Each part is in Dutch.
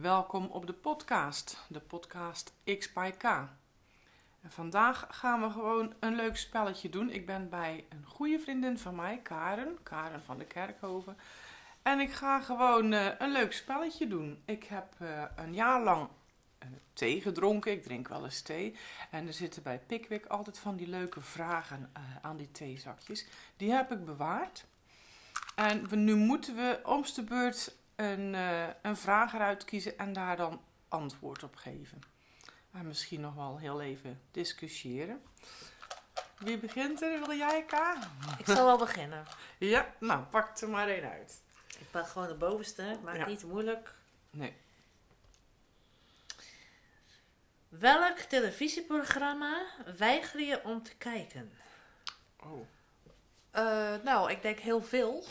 Welkom op de podcast, de podcast X by K. En vandaag gaan we gewoon een leuk spelletje doen. Ik ben bij een goede vriendin van mij, Karen, Karen van de Kerkhoven. En ik ga gewoon uh, een leuk spelletje doen. Ik heb uh, een jaar lang uh, thee gedronken. Ik drink wel eens thee. En er zitten bij Pickwick altijd van die leuke vragen aan die theezakjes. Die heb ik bewaard. En nu moeten we om de beurt een, uh, een vraag eruit kiezen en daar dan antwoord op geven. En misschien nog wel heel even discussiëren. Wie begint er? Wil jij, Ka? Ik zal wel beginnen. Ja, nou, pak er maar één uit. Ik pak gewoon de bovenste, maakt ja. niet moeilijk. Nee. Welk televisieprogramma weiger je om te kijken? Oh. Uh, nou, ik denk heel veel.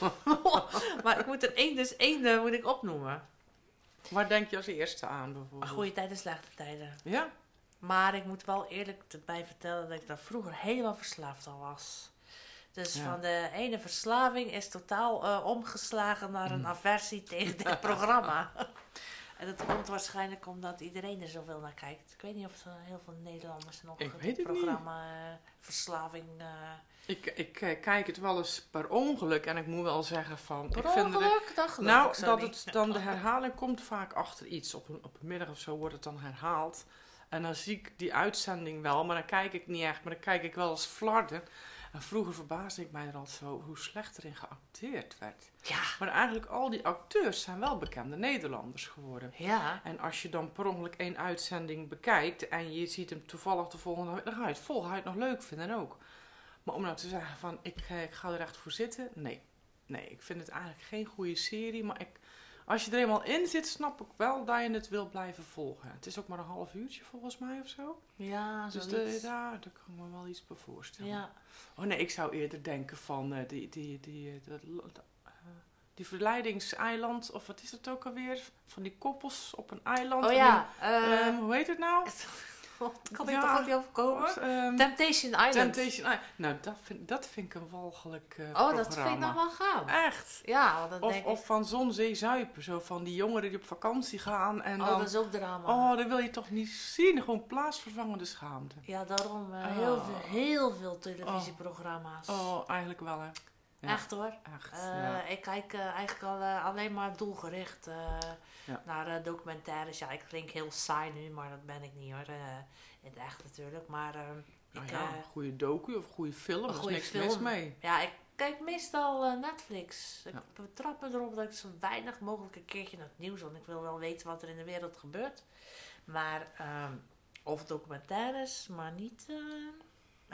maar ik moet er één, dus één uh, moet ik opnoemen. Waar denk je als eerste aan bijvoorbeeld? Goede tijden, slechte tijden. Ja? Maar ik moet wel eerlijk erbij vertellen dat ik daar vroeger helemaal verslaafd al was. Dus ja. van de ene verslaving is totaal uh, omgeslagen naar een aversie tegen dit programma. En dat komt waarschijnlijk omdat iedereen er zoveel naar kijkt. Ik weet niet of heel veel Nederlanders nog ik het programma Verslaving... Ik, ik uh, kijk het wel eens per ongeluk en ik moet wel zeggen van... Per ik vind ongeluk? Dat nou, ik zo dat niet. het dan de herhaling komt vaak achter iets. Op een, op een middag of zo wordt het dan herhaald. En dan zie ik die uitzending wel, maar dan kijk ik niet echt. Maar dan kijk ik wel eens flarden. En vroeger verbaasde ik mij er al zo hoe slecht erin geacteerd werd. Ja. Maar eigenlijk al die acteurs zijn wel bekende Nederlanders geworden. Ja. En als je dan per ongeluk één uitzending bekijkt en je ziet hem toevallig de volgende, dan ga je het vol, ga je het nog leuk vinden ook. Maar om nou te zeggen van ik, ik ga er echt voor zitten, nee. Nee, ik vind het eigenlijk geen goede serie. Maar ik, als je er eenmaal in zit, snap ik wel dat je het wil blijven volgen. Het is ook maar een half uurtje volgens mij of zo. Ja, Dus zoiets. de, daar, daar kan ik me wel iets bij voorstellen. Ja. Oh nee, ik zou eerder denken van uh, die, die, die, dat, uh, die verleidingseiland, of wat is het ook alweer? Van die koppels op een eiland. Oh ja. die- eh, ehm, hoe heet het nou? wat kan ik ja. toch ook niet overkomen? Ehm, Temptation Island. Temptation Island. Nou, dat vind, dat vind ik een walgelijk eh oh, dat programma. vind ik nog wel gaaf. Echt. Ja, dan Of, denk of ik... van zon, zee, zuipen. Zo van die jongeren die op vakantie gaan. En Oh, dan, dat is ook drama. oh, dat wil je toch niet zien. Gewoon plaatsvervangende schaamte. Ja, daarom eh, Oh. heel, veel, heel veel televisieprogramma's. Oh, eigenlijk wel hè. Ja, Echt hoor. Echt, Eh, ja. Ik kijk eh, eigenlijk al, eh, alleen maar doelgericht Ja. naar documentaires. Ja, ik klink heel saai nu, maar dat ben ik niet hoor. in het echt natuurlijk. Maar eh, Nou ik, ja, een goede docu of een goede film. een is niks film. mis mee. ja, ik kijk meestal Netflix. Ik betrap me erop dat ik zo weinig mogelijk een keertje naar het nieuws. Want ik wil wel weten wat er in de wereld gebeurt. Maar, ehm, of documentaires, maar niet.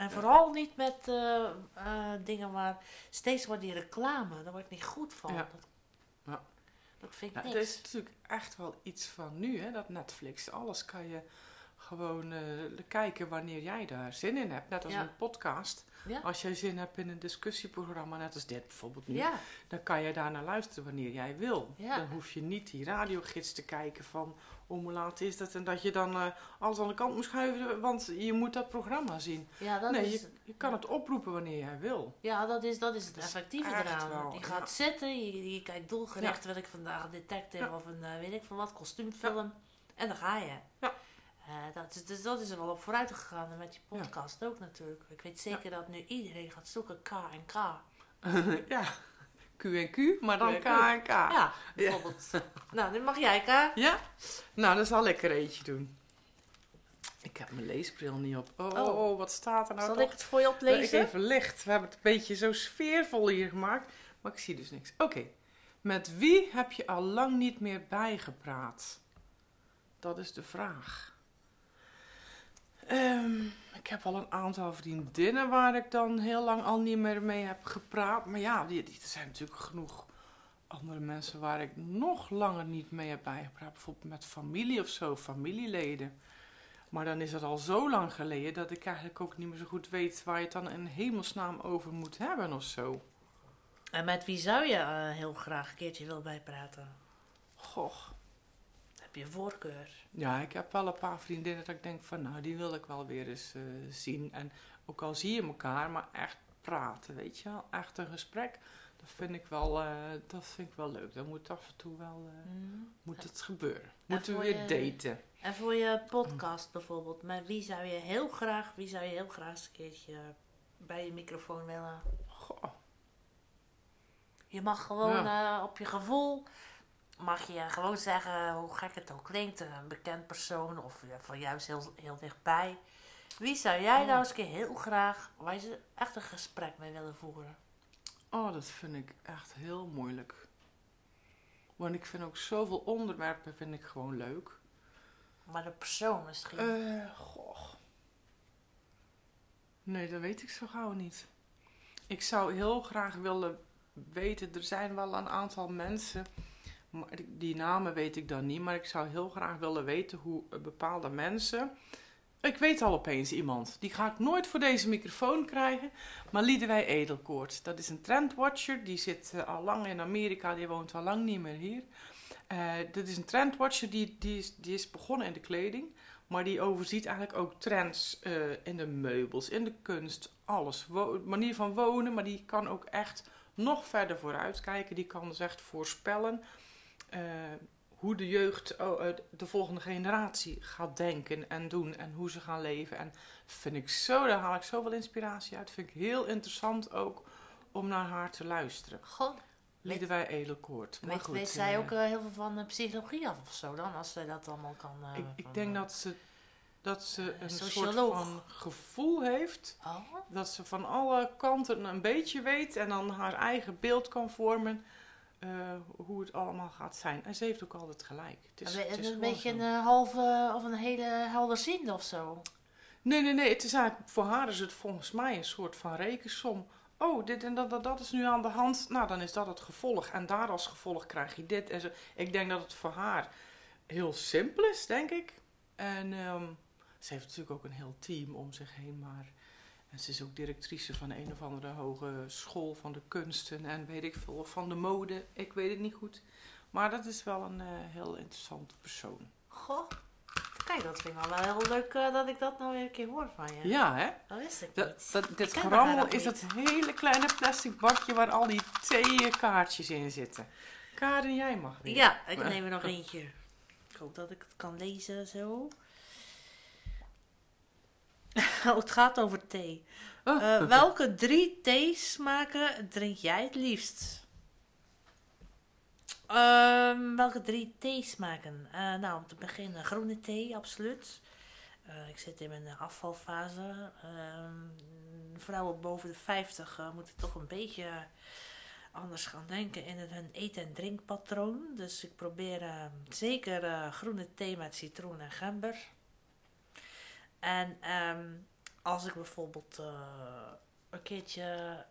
En vooral niet met eh, eh, dingen waar steeds wordt die reclame. Daar word ik niet goed van. Ja. Dat, Ja. dat vind ik Ja, niks. het is natuurlijk echt wel iets van nu, hè, dat Netflix. Alles kan je gewoon eh, kijken wanneer jij daar zin in hebt. Net als Ja. een podcast. Ja. Als jij zin hebt in een discussieprogramma, net als dit bijvoorbeeld nu, Ja, dan kan je daar naar luisteren wanneer jij wil. Dan hoef je niet die radiogids te kijken van om hoe laat is dat en dat je dan eh, alles aan de kant moet schuiven, want je moet dat programma zien. dat nee, is, je, je kan het oproepen wanneer jij wil. ja, dat is, dat is het Dat effectieve eraan. wel, je gaat zitten, je, je kijkt doelgericht, wil ik vandaag een detective of een eh, weet ik veel wat, kostuumfilm. En dan ga je. Ja. Eh, dat is, dus dat is er wel op vooruit gegaan en met je podcast ook natuurlijk. Ik weet zeker dat nu iedereen gaat zoeken K en K. ja, Q en Q, maar dan Q K en K. Ja, bijvoorbeeld. nou, nu mag jij K. Ja? Nou, dan zal ik er eentje doen. Ik heb mijn leesbril niet op. Oh, oh, Oh. wat staat er nou Zal toch? ik het voor je Dat ik oplezen? even licht. We hebben het een beetje zo sfeervol hier gemaakt. Maar ik zie dus niks. Oké. Met wie heb je al lang niet meer bijgepraat? Dat is de vraag. Ehm, ik heb al een aantal vriendinnen waar ik dan heel lang al niet meer mee heb gepraat. Maar ja, die, die, er zijn natuurlijk genoeg andere mensen waar ik nog langer niet mee heb bijgepraat. Bijvoorbeeld met familie of zo, familieleden. Maar dan is het al zo lang geleden dat ik eigenlijk ook niet meer zo goed weet waar je het dan in hemelsnaam over moet hebben of zo. En met wie zou je eh, heel graag een keertje willen bijpraten? Goh. Heb je voorkeur? Ja, ik heb wel een paar vriendinnen dat ik denk van, nou, die wil ik wel weer eens eh, zien. En ook al zie je elkaar, maar echt praten, weet je wel. Echt een gesprek Dat vind ik wel, eh, dat vind ik wel leuk. Dan moet af en toe wel eh, Mm. moet het gebeuren. Moeten we weer je- daten. En voor je podcast bijvoorbeeld, met wie zou je heel graag, wie zou je heel graag eens een keertje bij je microfoon willen? Goh. Je mag gewoon op je gevoel, mag je gewoon zeggen hoe gek het ook klinkt, een bekend persoon of ja, van juist heel, heel dichtbij. Wie zou jij Oh. nou eens een keer heel graag, waar je echt een gesprek mee willen voeren? Oh, dat vind ik echt heel moeilijk. Want ik vind ook zoveel onderwerpen vind ik gewoon leuk. Maar de persoon misschien. Eh, goh. Nee, dat weet ik zo gauw niet. Ik zou heel graag willen weten, er zijn wel een aantal mensen, maar die- namen weet ik dan niet, maar ik zou heel graag willen weten hoe eh, bepaalde mensen. Ik weet al opeens iemand, die ga ik nooit voor deze microfoon krijgen, maar Liedewij Edelkoort. Dat is een trendwatcher, die zit eh, al lang in Amerika, die woont al lang niet meer hier. Eh dit is een trendwatcher, die, die, is, die is begonnen in de kleding. Maar die overziet eigenlijk ook trends in de meubels, in de kunst, alles. Manier van wonen, maar die kan ook echt nog verder vooruit kijken. Die kan dus echt voorspellen eh, hoe de jeugd, oh, eh, de volgende generatie gaat denken en doen en hoe ze gaan leven. En vind ik zo, daar haal ik zoveel inspiratie uit. Vind ik heel interessant ook om naar haar te luisteren. Goh, Liedewij Edelkoort. Maar weet, goed, weet zij eh, ook heel veel van eh, psychologie af of zo dan, als zij dat allemaal kan... ik, ik denk dat ze, dat ze een soort van gevoel heeft Oh, dat ze van alle kanten een beetje weet en dan haar eigen beeld kan vormen eh, hoe het allemaal gaat zijn. En ze heeft ook altijd gelijk. Het is, het is een beetje zo. een halve of een hele helderziende of zo. Nee, nee, nee. Het is eigenlijk, voor haar is het volgens mij een soort van rekensom. Oh, dit en dat, dat, dat is nu aan de hand. Nou, dan is dat het gevolg. En daar als gevolg krijg je dit. En zo. Ik denk dat het voor haar heel simpel is, denk ik. En ehm, ze heeft natuurlijk ook een heel team om zich heen. Maar en ze is ook directrice van een of andere hogeschool van de kunsten. En weet ik veel, of van de mode. Ik weet het niet goed. Maar dat is wel een eh, heel interessante persoon. Goh, kijk, dat vind ik wel heel leuk eh, dat ik dat nou weer een keer hoor van je. Ja, hè? Dat wist ik Dat, niet. dat, dit Ik is dat hele kleine plastic bakje waar al die theekaartjes in zitten. Karen, jij mag weer. Ja, ik neem er nog eentje. Ik hoop dat ik het kan lezen zo. Oh, het gaat over thee. Oh. Eh, welke drie theesmaken drink jij het liefst? Ehm, welke drie theesmaken? Eh nou, om te beginnen groene thee, absoluut. Eh, ik zit in mijn afvalfase. Ehm, vrouwen boven de 50 eh, moeten toch een beetje anders gaan denken in hun eten- en drinkpatroon. Dus ik probeer zeker groene thee met citroen en gember. En ehm, als ik bijvoorbeeld eh, een keertje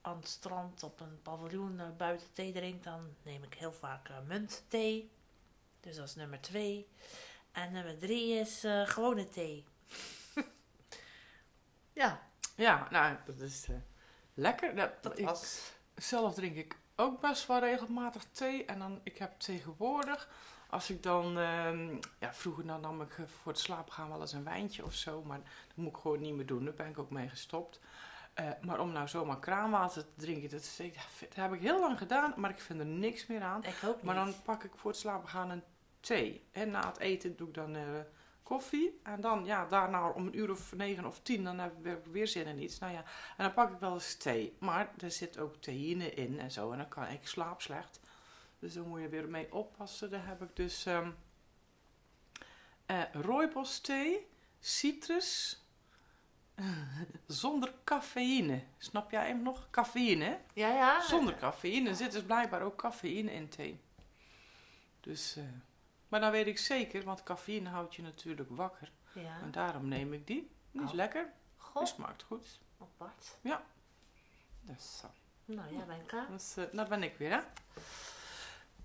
aan het strand op een paviljoen eh, buiten thee drink, dan neem ik heel vaak eh, muntthee. Dus dat is nummer twee. En nummer drie is gewone thee. ja, Ja, nou, dat is lekker. Dat, dat ik, was. Zelf drink ik ook best wel regelmatig thee. En dan, ik heb tegenwoordig, als ik dan, ehm, ja, vroeger dan nam ik eh, voor het slapen gaan wel eens een wijntje of zo. Maar dat moet ik gewoon niet meer doen. Daar ben ik ook mee gestopt. Eh, maar om nou zomaar kraanwater te drinken, dat, is- dat heb ik heel lang gedaan. Maar ik vind er niks meer aan. Ik ook niet. Maar dan pak ik voor het slapen gaan een thee. En na het eten doe ik dan eh, koffie. En dan, ja, daarna om een uur of negen of tien, dan heb ik weer zin in iets. Nou ja, en dan pak ik wel eens thee. Maar er zit ook theïne in en zo. En dan kan ik slaap slecht. Dus dan moet je weer mee oppassen. Daar heb ik dus eh rooibos thee, citrus, zonder cafeïne. Snap jij hem nog? Cafeïne, ja, ja. Zonder cafeïne. Er zit dus blijkbaar ook cafeïne in thee. Dus, eh, maar dan weet ik zeker, want cafeïne houdt je natuurlijk wakker. Ja. En daarom neem ik die. Die is Oh. lekker. Die Goh, smaakt goed. apart. Dus, zo. Nou ja, ben dus eh, daar ben ik weer, hè.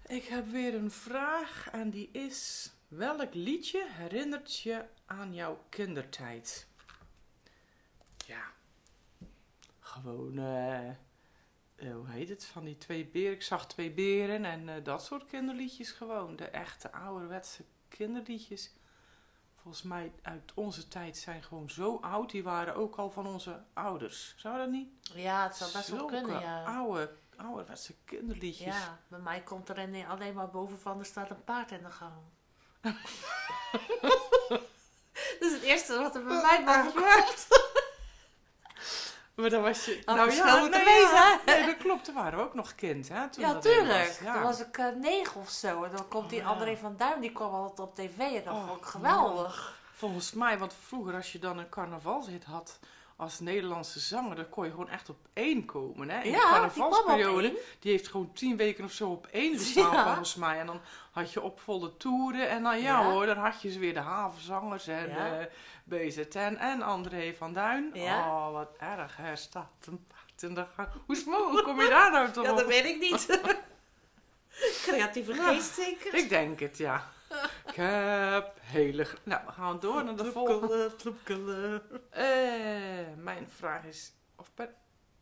Ik heb weer een vraag en die is... Welk liedje herinnert je aan jouw kindertijd? Ja, gewoon, eh, eh, hoe heet het, van die twee beren. Ik zag twee beren en eh, dat soort kinderliedjes gewoon. De echte ouderwetse kinderliedjes. Volgens mij uit onze tijd zijn gewoon zo oud. Die waren ook al van onze ouders. Zou dat niet? Ja, het zou best wel kunnen, ja. oude, ouderwetse kinderliedjes. Ja, bij mij komt er een- alleen maar boven van, er staat een paard in de gang. dat is het eerste wat er bij mij boven komt. Maar dan was je... Had ik ja, moeten nee, ja. Nee, dat klopt. Toen waren we ook nog kind, hè? Toen Ja, dat tuurlijk. was. Ja. Toen was ik eh, negen of zo. En dan komt die Oh, ja. André van Duin, die kwam altijd op tv. En dat Oh, vond ik geweldig. Volgens mij, want vroeger als je dan een carnavalshit had als Nederlandse zanger, dan kon je gewoon echt op één komen. Hè? In de Ja, die op carnavalsperiode, één. die heeft gewoon tien weken of zo op één gestaan Ja. volgens mij. En dan had je op volle toeren en dan ja, Ja. hoor, dan had je ze weer de havenzangers en Ja. eh BZN en André van Duin. Ja. Oh, wat erg, hè? Staat een paard in de gang. Hoe is het mogelijk? Hoe kom je daar nou toch Ja, op? dat weet ik niet. Creatieve geest zeker. Ik denk het, ja. Ik heb hele... Nou, we gaan door naar de volgende. Eh, mijn vraag is... Of ben...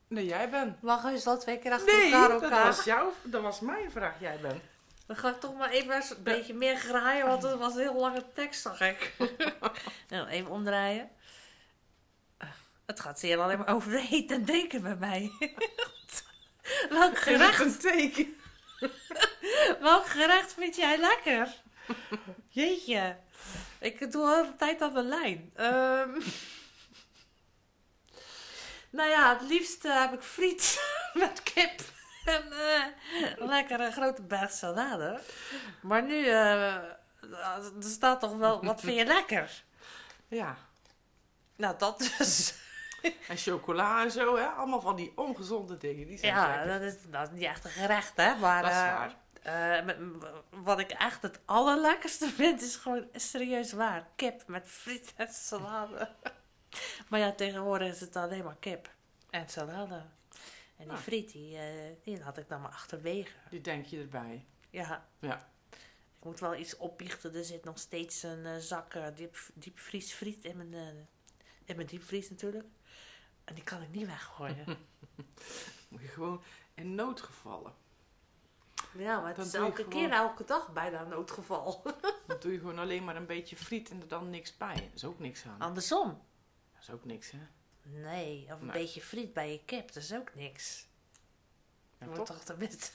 Nee, jij bent. Mag je zo twee keer achter Nee, elkaar dat elkaar? was, jouw, dat was mijn vraag. Jij bent. Dan ga ik toch maar even eens een beetje meer graaien, want het was een heel lange tekst, zag ik. nou, even omdraaien. Het gaat zeer alleen maar over eten en drinken bij mij. welk, gerecht, een teken? welk gerecht vind jij lekker? Jeetje. Ik doe al de tijd aan de lijn. Ehm. nou ja, het liefst eh, heb ik friet met kip. En een lekkere grote berg salade. Maar nu, eh, er staat toch wel, wat vind je lekker? Ja. Nou, dat dus. En chocola en zo, hè? Allemaal van die ongezonde dingen. Die zijn Ja, lekker. dat is, dat is niet echt een gerecht, hè. Maar Dat is waar. Eh, wat ik echt het allerlekkerste vind, is gewoon serieus waar. Kip met friet en salade. maar ja, tegenwoordig is het alleen maar kip en salade. En die Ah. friet, die, eh, die had ik dan maar achterwege. Die denk je erbij. Ja. Ja. Ik moet wel iets opbiechten. Er zit nog steeds een eh, zak diep, diepvriesfriet in mijn, in mijn diepvries natuurlijk. En die kan ik niet weggooien. Moet je gewoon in noodgevallen. Ja, maar het is elke gewoon. keer, elke dag bijna een noodgeval. Dan doe je gewoon alleen maar een beetje friet en er dan niks bij. Dat is ook niks aan. Andersom. Dat is ook niks, hè? Nee, of een Nee. beetje friet bij je kip, dat is ook niks. Ja, wordt toch? tenminste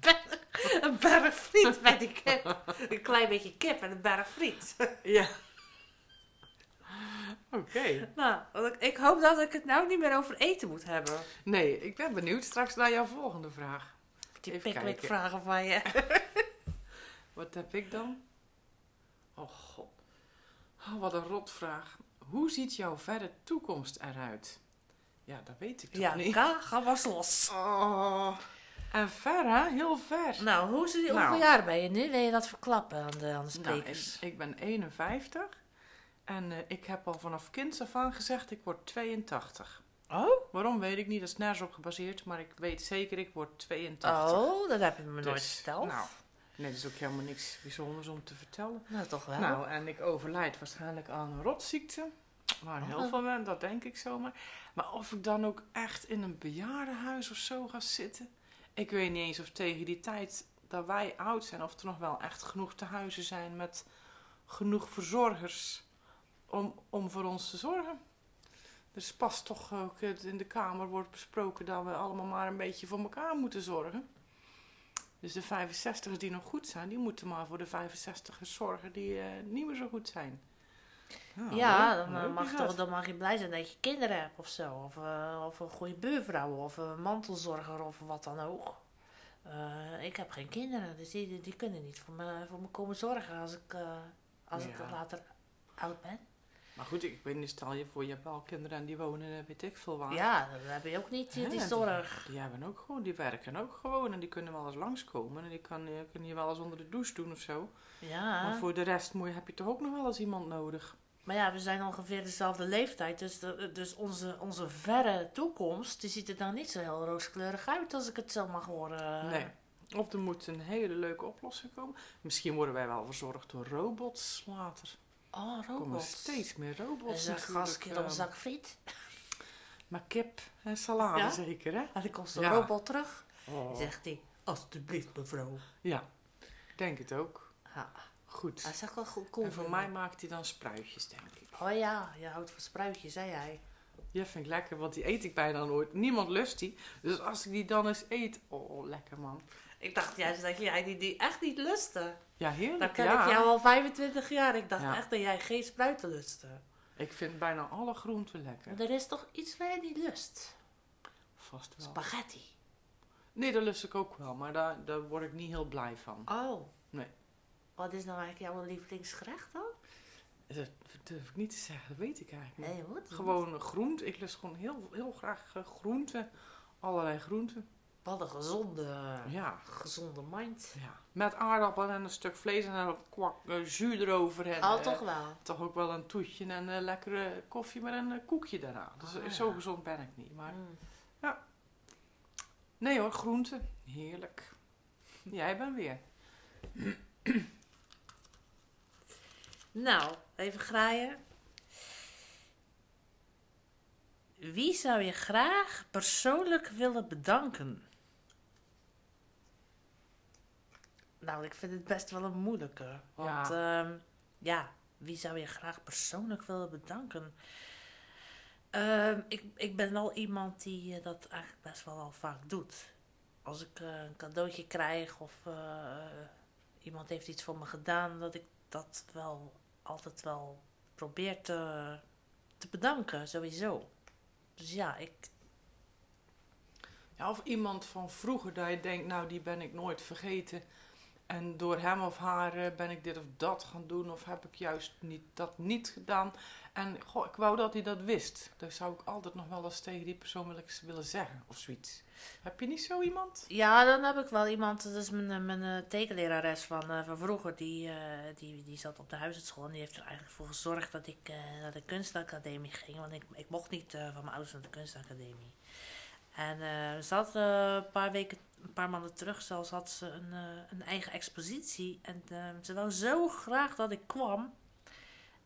een berg friet bij die kip. Een klein beetje kip en een berg friet. Ja. Oké. Nou, ik hoop dat ik het nou niet meer over eten moet hebben. Nee, ik ben benieuwd straks naar jouw volgende vraag. Die pickwick kijken. vragen van je. Wat heb ik dan? Oh god. Oh, wat een rotvraag. Hoe ziet jouw verre toekomst eruit? Ja, dat weet ik toch Ja, niet. Ka, ga maar los. Oh. En ver, hè? Heel ver. Nou, hoe zie je, Nou. hoeveel jaar ben je nu? Wil je dat verklappen aan de, aan de Nou, sprekers? ik, ik ben 51. En eh, ik heb al vanaf kinds af aan gezegd, ik word 82. Oh? Waarom weet ik niet, dat is nergens op gebaseerd. Maar ik weet zeker, ik word 82. Oh, dat heb je me nooit Dus, verteld. Nou, nee, dat is ook helemaal niks bijzonders om te vertellen. Nou, toch wel. Nou, en ik overlijd waarschijnlijk aan een rotziekte. Waar heel Oh. veel mensen, dat denk ik zomaar. Maar of ik dan ook echt in een bejaardenhuis of zo ga zitten. Ik weet niet eens of tegen die tijd dat wij oud zijn, of er nog wel echt genoeg tehuizen zijn met genoeg verzorgers om, om voor ons te zorgen. Dus pas toch ook in de Kamer wordt besproken dat we allemaal maar een beetje voor elkaar moeten zorgen. Dus de 65ers die nog goed zijn, die moeten maar voor de 65ers zorgen die eh, niet meer zo goed zijn. Nou, ja, leuk. dan, eh, Leuk mag toch, dan mag je blij zijn dat je kinderen hebt of zo. Of, eh, of een goede buurvrouw of een mantelzorger of wat dan ook. Ik heb geen kinderen, dus die, die kunnen niet voor me, voor me komen zorgen als ik, als ik later oud ben. Maar goed, ik niet, stel je voor, je hebt wel kinderen en die wonen, eh, weet ik veel waar. Ja, dan heb je ook niet die die- zorg. Die, hebben ook gewoon, die werken ook gewoon en die kunnen wel eens langskomen. En die kan, eh, kunnen je wel eens onder de douche doen of zo. Ja. Maar voor de rest moet je, heb je toch ook nog wel eens iemand nodig. Maar ja, we zijn ongeveer dezelfde leeftijd. Dus, de- dus onze, onze verre toekomst, die ziet er dan niet zo heel rooskleurig uit als ik het zo mag horen. Nee. Of er moet een hele leuke oplossing komen. Misschien worden wij wel verzorgd door robots later. Oh, Er komen robots. steeds meer robots zeg natuurlijk, als keer op een eh, zak friet. Maar kip en salade Ja? zeker, hè? En dan komt zo'n Ja. robot terug. Oh. Zegt hij, alsjeblieft mevrouw. Ja, denk het ook. Ja, Goed. hij zegt wel goed cool. en voor mij maakt hij dan spruitjes, denk ik. Oh ja, je houdt van spruitjes, zei hij. Ja, vind ik lekker, want die eet ik bijna nooit. Niemand lust die. Dus als ik die dan eens eet, oh, lekker man. Ik dacht juist dat jij die, die echt niet lustte. Ja, heerlijk. Dan ken ja. ik jou al 25 jaar. Ik dacht Ja. echt dat jij geen spruiten lustte. Ik vind bijna alle groenten lekker. Maar er is toch iets waar je niet lust? Vast wel. Spaghetti. Nee, dat lust ik ook wel, maar daar, daar word ik niet heel blij van. Oh. Nee. Wat is nou eigenlijk jouw lievelingsgerecht dan? Dat durf ik niet te zeggen, dat weet ik eigenlijk niet. Nee, wat? Gewoon groente. Ik lust gewoon heel, heel graag eh, groenten. Allerlei groenten. Wat een gezonde, Ja. gezonde mind. ja. Met aardappelen en een stuk vlees en een kwak eh, jus erover. En, Oh, eh, toch wel. toch ook wel een toetje en een lekkere koffie met een eh, koekje daarna. Dus Ah, zo ja. gezond ben ik niet. Maar Mm. nee hoor, groenten. Heerlijk. Jij bent weer. Nou, even graaien. Wie zou je graag persoonlijk willen bedanken? Nou, ik vind het best wel een moeilijke. Want ja, ja wie zou je graag persoonlijk willen bedanken? Ehm, ik, ik ben wel iemand die eh, dat eigenlijk best wel al vaak doet. Als ik eh, een cadeautje krijg of eh, iemand heeft iets voor me gedaan, dat ik dat wel altijd wel probeer te, te bedanken, sowieso. Dus ja, ik, Ja, of iemand van vroeger dat je denkt, nou die ben ik nooit vergeten. En door hem of haar eh, ben ik dit of dat gaan doen. Of heb ik juist niet, dat niet gedaan. En goh, ik wou dat hij dat wist. Dat zou ik altijd nog wel eens tegen die persoon willen- zeggen. Of zoiets. Heb je niet zo iemand? Ja, dan heb ik wel iemand, dat is mijn, eh, mijn eh, tekenlerares van, van vroeger, die, die, die zat op de huisartschool en die heeft er eigenlijk voor gezorgd dat ik naar de kunstacademie ging, want ik, ik mocht niet van mijn ouders naar de kunstacademie. En had eh, een paar weken, een paar maanden terug zelfs, had ze een, eh, een eigen expositie en eh, ze wou zo graag dat ik kwam.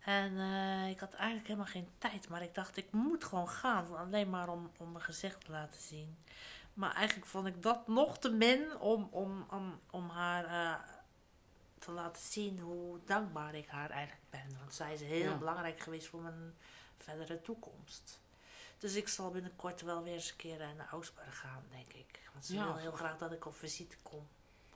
En eh, ik had eigenlijk helemaal geen tijd, maar ik dacht ik moet gewoon gaan, alleen maar om, om mijn gezicht te laten zien. Maar eigenlijk vond ik dat nog te min om, om, om, om haar eh, te laten zien hoe dankbaar ik haar eigenlijk ben. Want zij is heel Ja. belangrijk geweest voor mijn verdere toekomst. Dus ik zal binnenkort wel weer eens een keer naar Oostburg gaan, denk ik. Want ze Ja, wil heel graag dat ik op visite kom.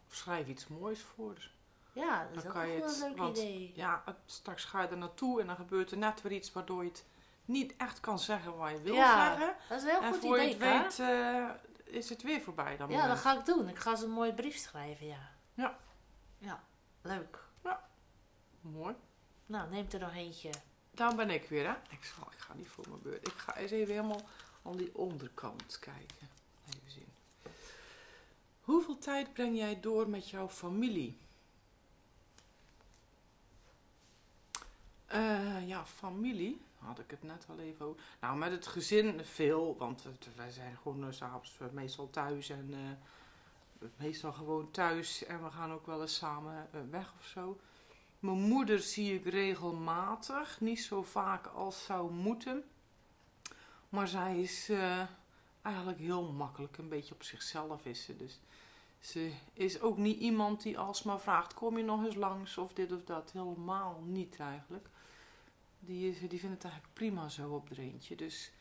Of schrijf iets moois voor. Ja, dat is Dan ook kan wel je een het- leuk want- idee. Ja, het- straks ga je er naartoe en dan gebeurt er net weer iets waardoor je het niet echt kan zeggen wat je wil Ja, zeggen. dat is een heel en goed voor idee, je het weet eh, is het weer voorbij dan. Ja, dat ga ik doen. Ik ga ze een mooie brief schrijven, ja. Ja. Ja, leuk. Mooi. Nou, neem er nog eentje. Daar ben ik weer, hè? Ik, zal, ik ga niet voor mijn beurt. Ik ga eens even helemaal aan die onderkant kijken. Hoeveel tijd breng jij door met jouw familie? Eh, ja, familie. Had ik het net al even over. Nou, met het gezin veel. Want wij zijn gewoon uh, s'avonds eh, meestal thuis. En meestal gewoon thuis. En we gaan ook wel eens samen weg of zo. Mijn moeder zie ik regelmatig, niet zo vaak als zou moeten. Maar zij is eigenlijk heel makkelijk, een beetje op zichzelf is ze. Dus ze is ook niet iemand die alsmaar vraagt, kom je nog eens langs of dit of dat. Helemaal niet eigenlijk. Die, is, die vindt het eigenlijk prima zo op er eentje. Dus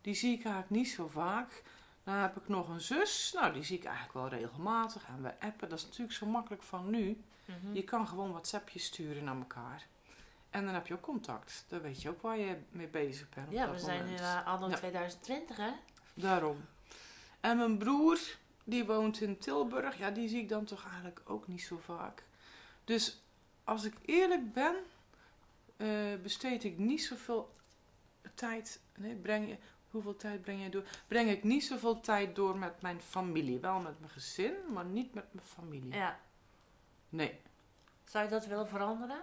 die zie ik eigenlijk niet zo vaak. Dan heb ik nog een zus, nou die zie ik eigenlijk wel regelmatig. En we appen, dat is natuurlijk zo makkelijk van nu. Mhm. Je kan gewoon WhatsAppjes sturen naar elkaar. En dan heb je ook contact. Dan weet je ook waar je mee bezig bent. op Ja, we zijn nu moment. uh, anno Ja. 2020, hè? Daarom. En mijn broer, die woont in Tilburg. Ja, die zie ik dan toch eigenlijk ook niet zo vaak. Dus als ik eerlijk ben, eh, besteed ik niet zoveel tijd. Nee, breng je. Hoeveel tijd breng jij door? Breng ik niet zoveel tijd door met mijn familie. Wel met mijn gezin, maar niet met mijn familie. Ja. Nee. Zou je dat willen veranderen?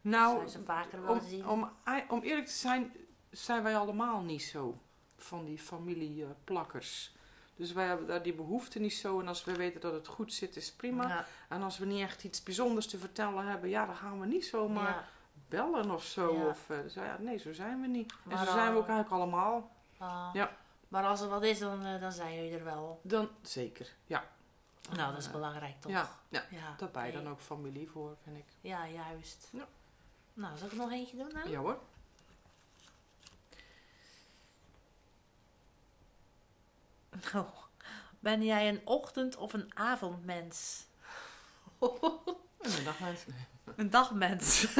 Nou, Zou je ze vaker willen om, zien? om, om eerlijk te zijn, zijn wij allemaal niet zo van die familieplakkers. Dus wij hebben daar die behoefte niet zo. En als we weten dat het goed zit, is prima. Ja. En als we niet echt iets bijzonders te vertellen hebben, ja, dan gaan we niet zomaar Ja. bellen of zo. Ja. Of, eh, dus ja, nee, zo zijn we niet. En Maar zo zijn we ook eigenlijk allemaal. Ah. Ja. Maar als er wat is, dan, eh, dan zijn jullie er wel. Dan zeker, ja. Nou, dat is belangrijk toch? Ja, ja. ja daar ben je oké. dan ook familie voor, vind ik. Ja, juist. Ja. Nou, zal ik er nog eentje doen dan? Ja hoor. Nou, ben jij een ochtend- of een avondmens? Een dag mensen. Een dagmens.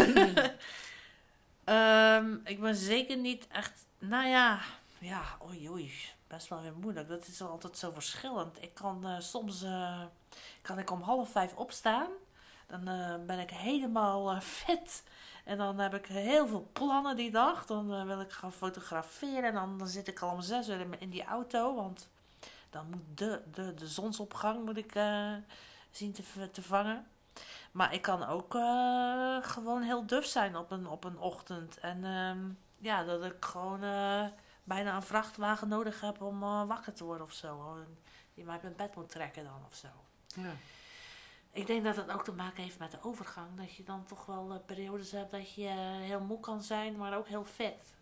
Ehm, ik ben zeker niet echt. Nou ja, ja, oei oei. Best wel weer moeilijk. Dat is altijd zo verschillend. Ik kan eh, soms eh, kan ik om half vijf opstaan. Dan eh, ben ik helemaal fit. En dan heb ik heel veel plannen die dag. Dan wil ik gaan fotograferen. En dan, dan zit ik al om zes uur in, in die auto. Want dan moet de, de, de zonsopgang moet ik, eh, zien te, te vangen. Maar ik kan ook eh, gewoon heel duf zijn op een, op een ochtend. En ehm, ja, dat ik gewoon eh, bijna een vrachtwagen nodig heb om wakker te worden of zo. Die mij uit mijn bed moet trekken dan of zo. Ja. Ik denk dat het ook te maken heeft met de overgang. Dat je dan toch wel periodes hebt dat je heel moe kan zijn, maar ook heel fit.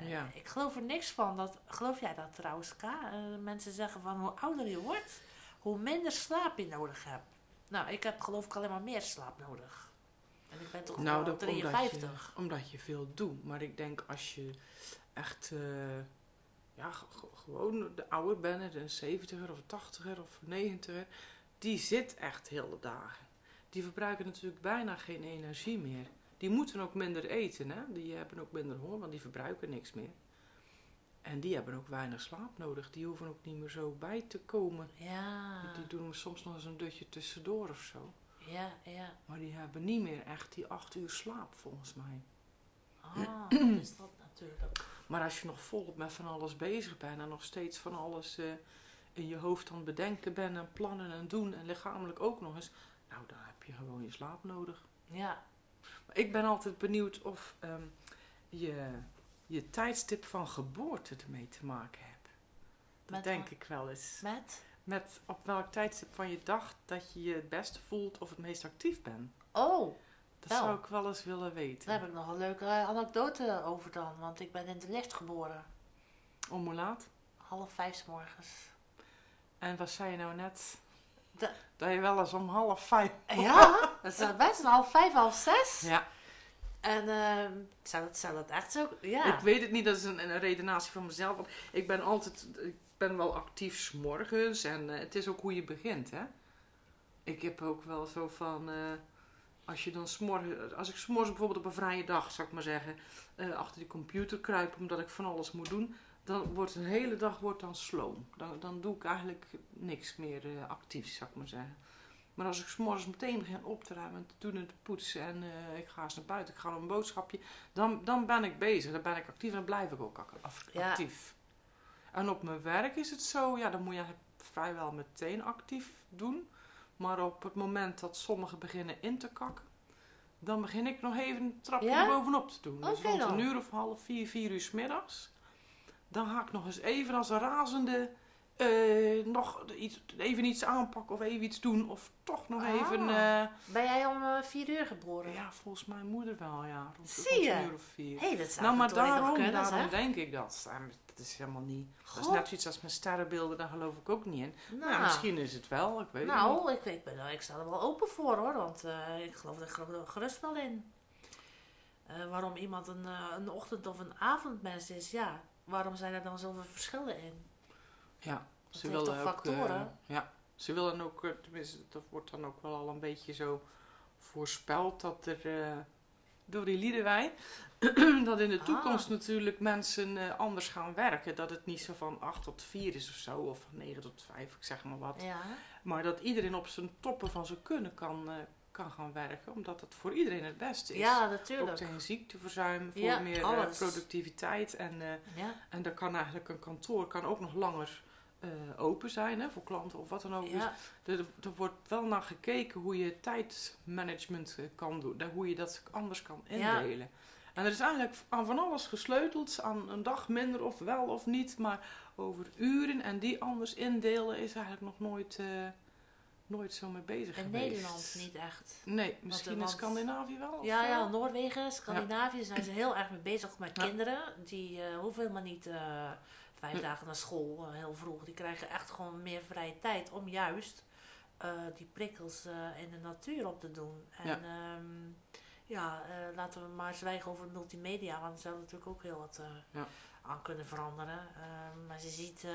Eh, Ja. Ik geloof er niks van. Dat, geloof jij dat trouwens, Ka? Eh, mensen zeggen van hoe ouder je wordt, hoe minder slaap je nodig hebt. Nou, ik heb geloof ik alleen maar meer slaap nodig. En ik ben toch Nou, dat omdat je, 53. omdat je veel doet. Maar ik denk als je echt eh, ja, gewoon de ouder bent, een 70er of een 80er of een 90er, die zit echt hele dagen. Die verbruiken natuurlijk bijna geen energie meer. Die moeten ook minder eten, hè? die hebben ook minder honger, want die verbruiken niks meer. En die hebben ook weinig slaap nodig. Die hoeven ook niet meer zo bij te komen. Ja, Die doen soms nog eens een dutje tussendoor of zo. ja, ja. Maar die hebben niet meer echt die acht uur slaap, volgens mij. Ah, dat is dat natuurlijk. Maar als je nog volop met van alles bezig bent en nog steeds van alles eh, in je hoofd aan het bedenken bent en plannen en doen en lichamelijk ook nog eens, nou dan heb je gewoon je slaap nodig. Ja, Maar ik ben altijd benieuwd of ehm, je, je tijdstip van geboorte ermee te maken hebt. Dat Met denk ik wel eens. met? Met op welk tijdstip van je dag dat je je het beste voelt of het meest actief bent. Oh, Dat Wel. zou ik wel eens willen weten. daar heb ik nog een leuke eh, anekdote over dan. Want ik ben in de licht geboren. Om hoe laat? Half vijf 's morgens. En wat zei je nou net? Dat je wel eens om half vijf. Ja, dat is best half vijf, half zes. Ja, En ehm zou, dat, zou dat echt zo... Ja. ik weet het niet, dat is een, een redenatie van mezelf. Want ik ben altijd, ik ben wel actief s'morgens en eh, het is ook hoe je begint, hè. Ik heb ook wel zo van, eh, als je dan als ik s'morgens bijvoorbeeld op een vrije dag, zou ik maar zeggen, eh, achter die computer kruip omdat ik van alles moet doen, dan wordt een hele dag wordt dan sloom. Dan, dan doe ik eigenlijk niks meer eh, actiefs, zou ik maar zeggen. Maar als ik s'morgens meteen begin op te ruimen, te doen en te poetsen en eh, ik ga eens naar buiten, ik ga nog een boodschapje, dan, dan ben ik bezig. Dan ben ik actief en dan blijf ik ook Ja. actief. En op mijn werk is het zo, ja, dan moet je vrijwel meteen actief doen. Maar op het moment dat sommigen beginnen in te kakken, dan begin ik nog even een trapje Ja? erbovenop te doen. Dus rond een uur of half vier, vier uur 's middags. Dan ga ik nog eens even als een razende eh, nog iets, even iets aanpakken of even iets doen. Of toch nog Ah. even... eh, Ben jij om eh, vier uur geboren? ja, volgens mijn moeder wel, ja. Rond, Zie je? uur of vier. Hé, dat zou nou, maar daarom, kunnen, daarom zeg. denk ik dat. Dat is helemaal niet... Dat is net zoiets als mijn sterrenbeelden, daar geloof ik ook niet in. Nou, Nou, misschien is het wel, ik weet het niet. nou ik, ik, ben, er- ik sta er wel open voor hoor, want ik geloof er gerust wel in. Waarom iemand een, een ochtend- of een avondmens is, ja. Waarom zijn er dan zoveel verschillen in? Ja, Dat ze willen ook... eh, factoren? ja, ze willen ook, eh, tenminste, dat wordt dan ook wel al een beetje zo voorspeld dat er eh, door die Liedewij, dat in de Ah. toekomst natuurlijk mensen anders gaan werken. Dat het niet zo van 8 tot 4 is of zo, of van 9 tot 5, ik zeg maar wat. Ja, Maar dat iedereen op zijn toppen van zijn kunnen kan, kan gaan werken, omdat het voor iedereen het beste is. ja Ook natuurlijk. tegen ziekteverzuim, voor Ja, meer eh, productiviteit. En, Ja, en daar kan eigenlijk een kantoor kan ook nog langer eh, open zijn, hè, voor klanten of wat dan ook. Dus ja, er, er wordt wel naar gekeken hoe je tijdmanagement kan doen. Hoe je dat anders kan indelen. En er is eigenlijk aan van alles gesleuteld. Aan een dag minder of wel of niet. Maar over uren en die anders indelen is eigenlijk nog nooit, nooit zo mee bezig in geweest. Nederland niet echt. Nee, misschien in want- Scandinavië wel. Ja, ja, Noorwegen, Scandinavië zijn ze heel erg mee bezig met Ja. kinderen. Die eh, hoeven helemaal niet eh, vijf dagen naar school, eh, heel vroeg. Die krijgen echt gewoon meer vrije tijd om juist die prikkels in de natuur op te doen. En Ja. ja, ja laten we maar zwijgen over multimedia, want er zijn natuurlijk ook heel wat aan kunnen veranderen. Ehm, maar je ziet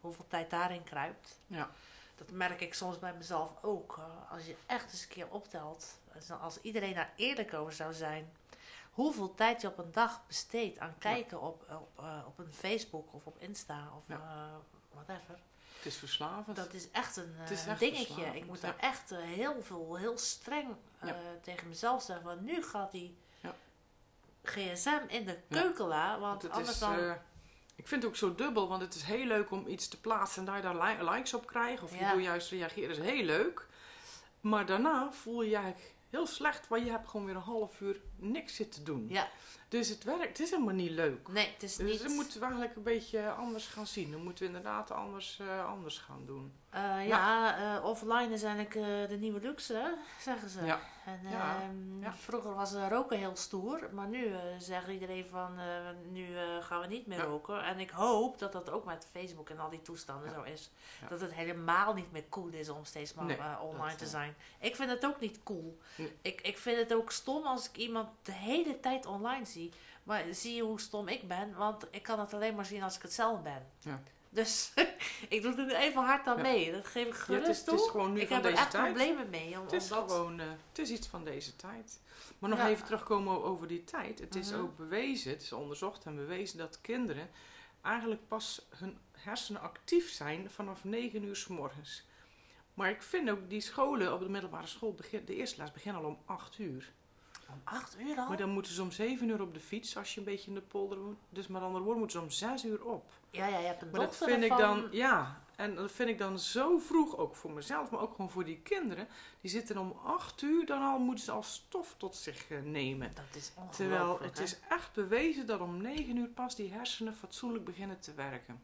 hoeveel tijd daarin kruipt. Ja. Dat merk ik soms bij mezelf ook. als je echt eens een keer optelt, als, iedereen daar eerlijk over zou zijn, hoeveel tijd je op een dag besteedt aan kijken op, op, eh, op een Facebook of op Insta of Ja. eh, whatever. Het is verslavend. Dat is echt een is eh, echt dingetje. verslavend, Ik moet ja. daar echt heel veel, heel streng tegen mezelf zeggen. Want nu gaat die Ja. gsm in de Ja. keukenla. Want het anders is, dan... ik vind het ook zo dubbel, want het is heel leuk om iets te plaatsen en daar, daar li- likes op krijgt. Of je wil juist reageren, is heel leuk. Maar daarna voel je je eigenlijk heel slecht, want je hebt gewoon weer een half uur niks zitten doen. ja, Dus het werkt, het is helemaal niet leuk. nee, het is Dus niet... dat moeten we eigenlijk een beetje anders gaan zien. Dan moeten we inderdaad anders, eh, anders gaan doen. Eh, ja, eh, offline is eigenlijk de nieuwe luxe, hè, zeggen ze. Ja. En, Ja, ehm, ja. Vroeger was roken heel stoer, maar nu zegt iedereen van nu gaan we niet meer Ja. roken. En ik hoop dat dat ook met Facebook en al die toestanden zo is. Dat het helemaal niet meer cool is om steeds maar Nee, online te zijn. Ik vind het ook niet cool. Nee. Ik, ik vind het ook stom als ik iemand de hele tijd online zie. Maar zie je hoe stom ik ben? Want ik kan het alleen maar zien als ik het zelf ben. Ja. Dus ik doe er even hard aan Ja. mee. Dat geef ik Ja, gerust het, is, het toe. is gewoon nu ik heb er echt tijd. problemen mee. Om, Het is omdat... gewoon, eh, het is iets van deze tijd. Maar nog Ja. even terugkomen over die tijd. Het is Mhm. ook bewezen, het is onderzocht en bewezen dat kinderen eigenlijk pas hun hersenen actief zijn vanaf 9 uur s morgens. Maar ik vind ook die scholen op de middelbare school, begin, de eerste les beginnen al om 8 uur. Om acht uur al? Maar dan moeten ze om 7 uur op de fiets als je een beetje in de polder woont. Dus met andere woorden moeten ze om 6 uur op. Ja, ja, je hebt een Maar dat vind ik dan, ja, en dat vind ik dan zo vroeg, ook voor mezelf, maar ook gewoon voor die kinderen. Die zitten om 8 uur, dan al moeten ze al stof tot zich eh, nemen. Dat is ongelooflijk. Terwijl het hè? is echt bewezen dat om 9 uur pas die hersenen fatsoenlijk beginnen te werken.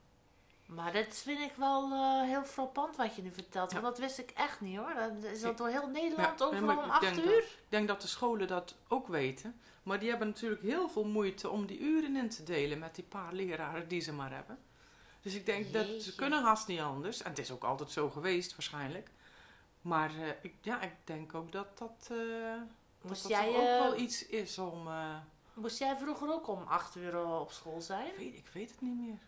Maar dat vind ik wel eh, heel frappant wat je nu vertelt. Want dat wist ik echt niet hoor. Dat is dat door heel Nederland Ja, nee, overal om acht uur? Ik denk dat de scholen dat ook weten. Maar die hebben natuurlijk heel veel moeite om die uren in te delen met die paar leraren die ze maar hebben. Dus ik denk dat ze kunnen haast niet anders. En het is ook altijd zo geweest waarschijnlijk. Maar eh, ik, ja, ik denk ook dat dat, dat, Moest dat jij, toch ook wel iets is om... Moest jij vroeger ook om acht uur op school zijn? ik, weet, ik weet het niet meer.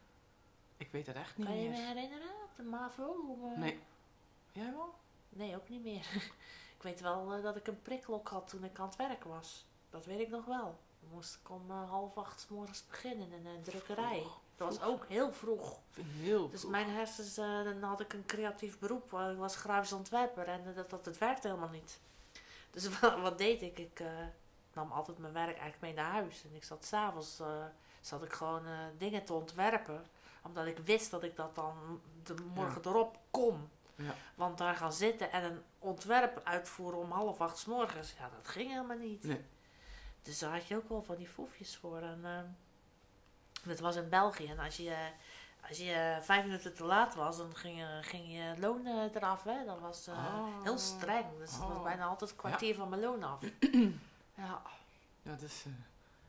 Ik weet het echt niet Kan je me meer. herinneren? De MAVO? Nee. Jij wel? Nee, ook niet meer. ik weet wel eh, dat ik een prikklok had toen ik aan het werk was. Dat weet ik nog wel. Dan moest ik om eh, half acht morgens beginnen in een drukkerij. Vroeg, Dat was ook heel vroeg. Heel Dus vroeg. mijn hersens, eh, dan had ik een creatief beroep. Ik was grafisch ontwerper en dat, dat, het werkte helemaal niet. Dus wat, wat deed ik? Ik nam altijd mijn werk eigenlijk mee naar huis. En ik zat s'avonds uh, zat ik gewoon uh, dingen te ontwerpen. Omdat ik wist dat ik dat dan de morgen ja. erop kon. Ja. Want daar gaan zitten en een ontwerp uitvoeren om half acht s morgens. Ja, dat ging helemaal niet. Nee. Dus daar had je ook wel van die foefjes voor. En, uh, dat was in België. En als je, als je vijf minuten te laat was, dan ging je, ging je loon uh, eraf. Hè? Dat was uh, oh. heel streng. Dus het was bijna altijd een kwartier ja. van mijn loon af. ja. Ja, dat, is, uh,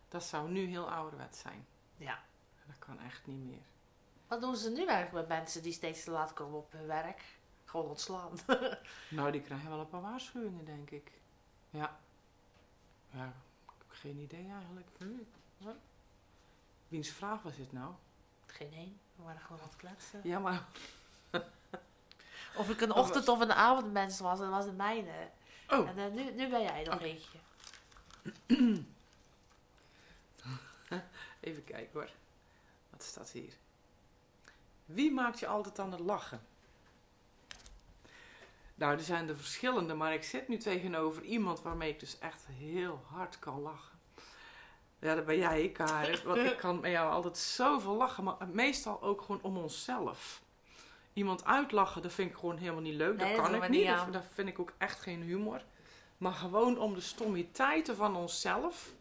dat zou nu heel ouderwet zijn. Ja. Dat kan echt niet meer. Wat doen ze nu eigenlijk met mensen die steeds te laat komen op hun werk? Gewoon ontslaan. nou, die krijgen wel een paar waarschuwingen, denk ik. Ja. Ja, ik heb geen idee eigenlijk. Hmm. Ja. Wiens vraag was dit nou? Geen één. We waren gewoon aan het kletsen. Ja, maar... of ik een ochtend- of een avondmens was, dat was de mijne. Oh. En uh, nu, nu ben jij nog okay. eentje. Even kijken hoor. Wat staat hier? Wie maakt je altijd aan het lachen? Nou, er zijn er verschillende, maar ik zit nu tegenover iemand waarmee ik dus echt heel hard kan lachen. Ja, dat ben jij, Karin. Want ik kan met jou altijd zoveel lachen, maar meestal ook gewoon om onszelf. Iemand uitlachen, dat vind ik gewoon helemaal niet leuk. Nee, dat kan ik niet. Dat, dat vind ik ook echt geen humor. Maar gewoon om de stommiteiten van onszelf.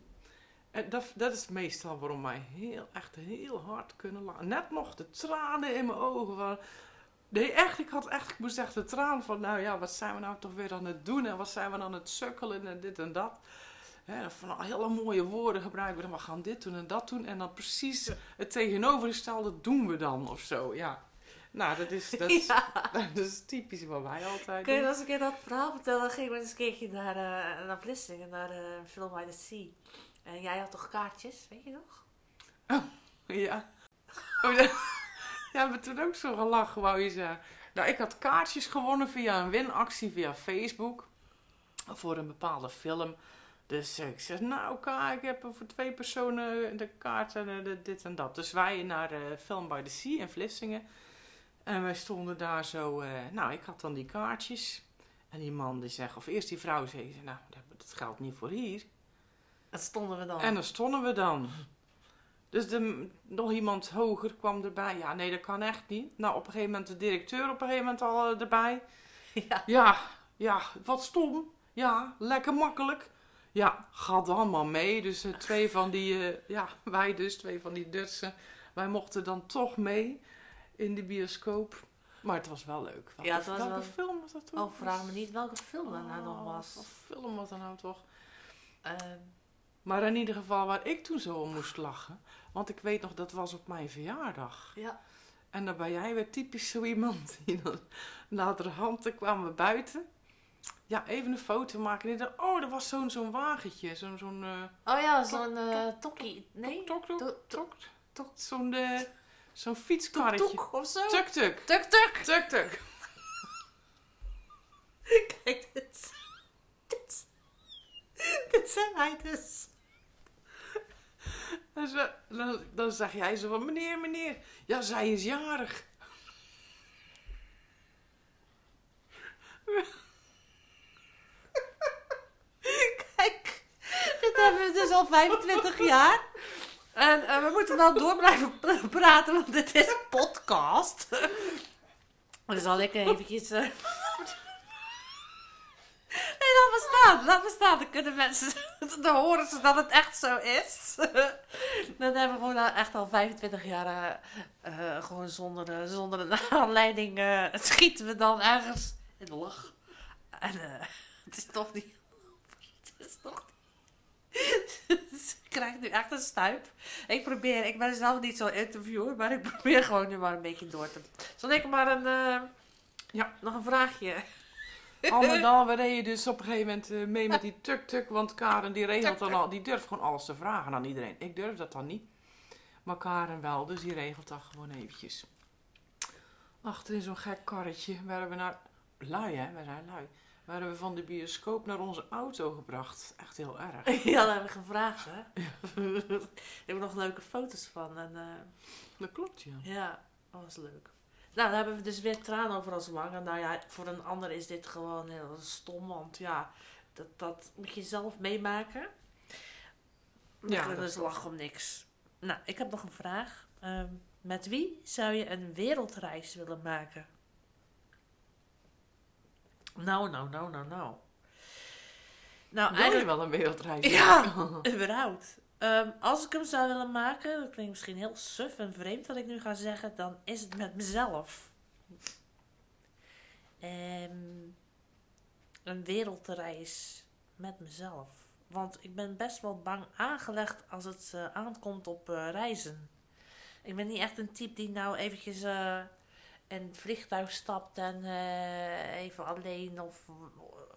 En dat, dat is meestal waarom wij heel, echt heel hard kunnen lachen. Net nog de tranen in mijn ogen. Van, nee, echt, ik had echt, ik moest echt de tranen van, nou ja, wat zijn we nou toch weer aan het doen? En wat zijn we aan het sukkelen en dit en dat. He, van hele mooie woorden gebruiken we. We gaan dit doen en dat doen. En dan precies het tegenovergestelde doen we dan of zo. Ja. Nou, dat is, dat, is, ja. dat is typisch wat wij altijd Kun je als ik je dat verhaal vertel, dan ging ik eens een keertje naar, uh, naar Vlissingen, naar uh, Film by the Sea. En jij had toch kaartjes, weet je nog? Oh, ja. Oh, ja. Ja, we hebben toen ook zo gelachen, wou je zeggen. Nou, ik had kaartjes gewonnen via een winactie via Facebook. Voor een bepaalde film. Dus eh, ik zeg, nou ik heb voor twee personen de kaart en eh, dit en dat. Dus wij naar de Film by the Sea in Vlissingen. En wij stonden daar zo, eh, nou ik had dan die kaartjes. En die man die zegt, of eerst die vrouw zei, ze, nou dat geldt niet voor hier. Dat stonden we dan. En dan stonden we dan. Dus de, nog iemand hoger kwam erbij. Ja, nee, dat kan echt niet. Nou, op een gegeven moment de directeur op een gegeven moment al eh, erbij. Ja. Ja, ja, wat stom. Ja, lekker makkelijk. Ja, ga dan maar mee. Dus eh, twee van die, eh, ja, wij dus, twee van die Dutsen. Wij mochten dan toch mee in de bioscoop. Maar het was wel leuk. Ja, het was welke wel- film was dat toen? Oh, vraag me niet welke film dat nou nog Oh, was. Wat film was dat nou toch? Ehm, Maar in ieder geval waar ik toen zo om moest lachen. Want ik weet nog, dat was op mijn verjaardag. ja. En dan ben jij weer typisch zo iemand. Die dan naderhand, dan kwamen we buiten. Ja, even een foto maken. En ik dacht, oh, er was zo'n zo'n wagentje. Zo'n, zo'n, eh Oh ja, zo'n eh tokkie. Nee? tok, tok, Tok-. Zo'n, eh, zo'n Tuk fietskarretje. tuk of zo? Tuk, tuk. Tuk tuk. Tuk, tuk. Kijk, dit. Dit. Dus. En dan, dan zeg jij zo van, meneer, meneer. Ja, zij is jarig. Kijk, dit hebben we dus al 25 jaar. En eh, we moeten wel door blijven praten, want dit is een podcast. Dan zal ik eventjes... eh, Nee, laat maar staan. Laat maar staan. Dan kunnen mensen... Dan horen ze dat het echt zo is. Dan hebben we gewoon al- echt al 25 jaar... eh, eh, gewoon zonder, zonder een aanleiding... eh, schieten we dan ergens in de lach. En het is toch niet... Het is toch niet... ik krijg nu echt een stuip. Ik probeer... Ik ben zelf niet zo'n interviewer, maar ik probeer gewoon nu maar een beetje door te... Zal ik maar een... Ja. Nog een vraagje. Al met al, we reden dus op een gegeven moment eh, mee met die tuk-tuk. Want Karen die regelt dan al, die durft gewoon alles te vragen aan iedereen. Ik durf dat dan niet. Maar Karen wel, dus die regelt dat gewoon eventjes. Achter in zo'n gek karretje werden we naar... Lui hè, wij zijn lui. Werden we van de bioscoop naar onze auto gebracht. Echt heel erg. Ja, dat heb ik gevraagd, hè. Daar heb ik nog leuke foto's van. En eh, Dat klopt, ja. ja, dat was leuk. Nou, dan hebben we dus weer tranen over ons wangen. Nou ja, voor een ander is dit gewoon heel stom, want ja, dat, dat moet je zelf meemaken. Ja, Ja, dat dus lachen om niks. Nou, ik heb nog een vraag. Ehm, met wie zou je een wereldreis willen maken? Nou, nou, nou, nou, nou. Nou, Wil je wel een wereldreis? Ja, überhaupt. Ehm, als ik hem zou willen maken, dat klinkt misschien heel suf en vreemd wat ik nu ga zeggen, dan is het met mezelf. Ehm, een wereldreis met mezelf. Want ik ben best wel bang aangelegd als het eh, aankomt op eh, reizen. Ik ben niet echt een type die nou eventjes eh, in het vliegtuig stapt en eh, even alleen of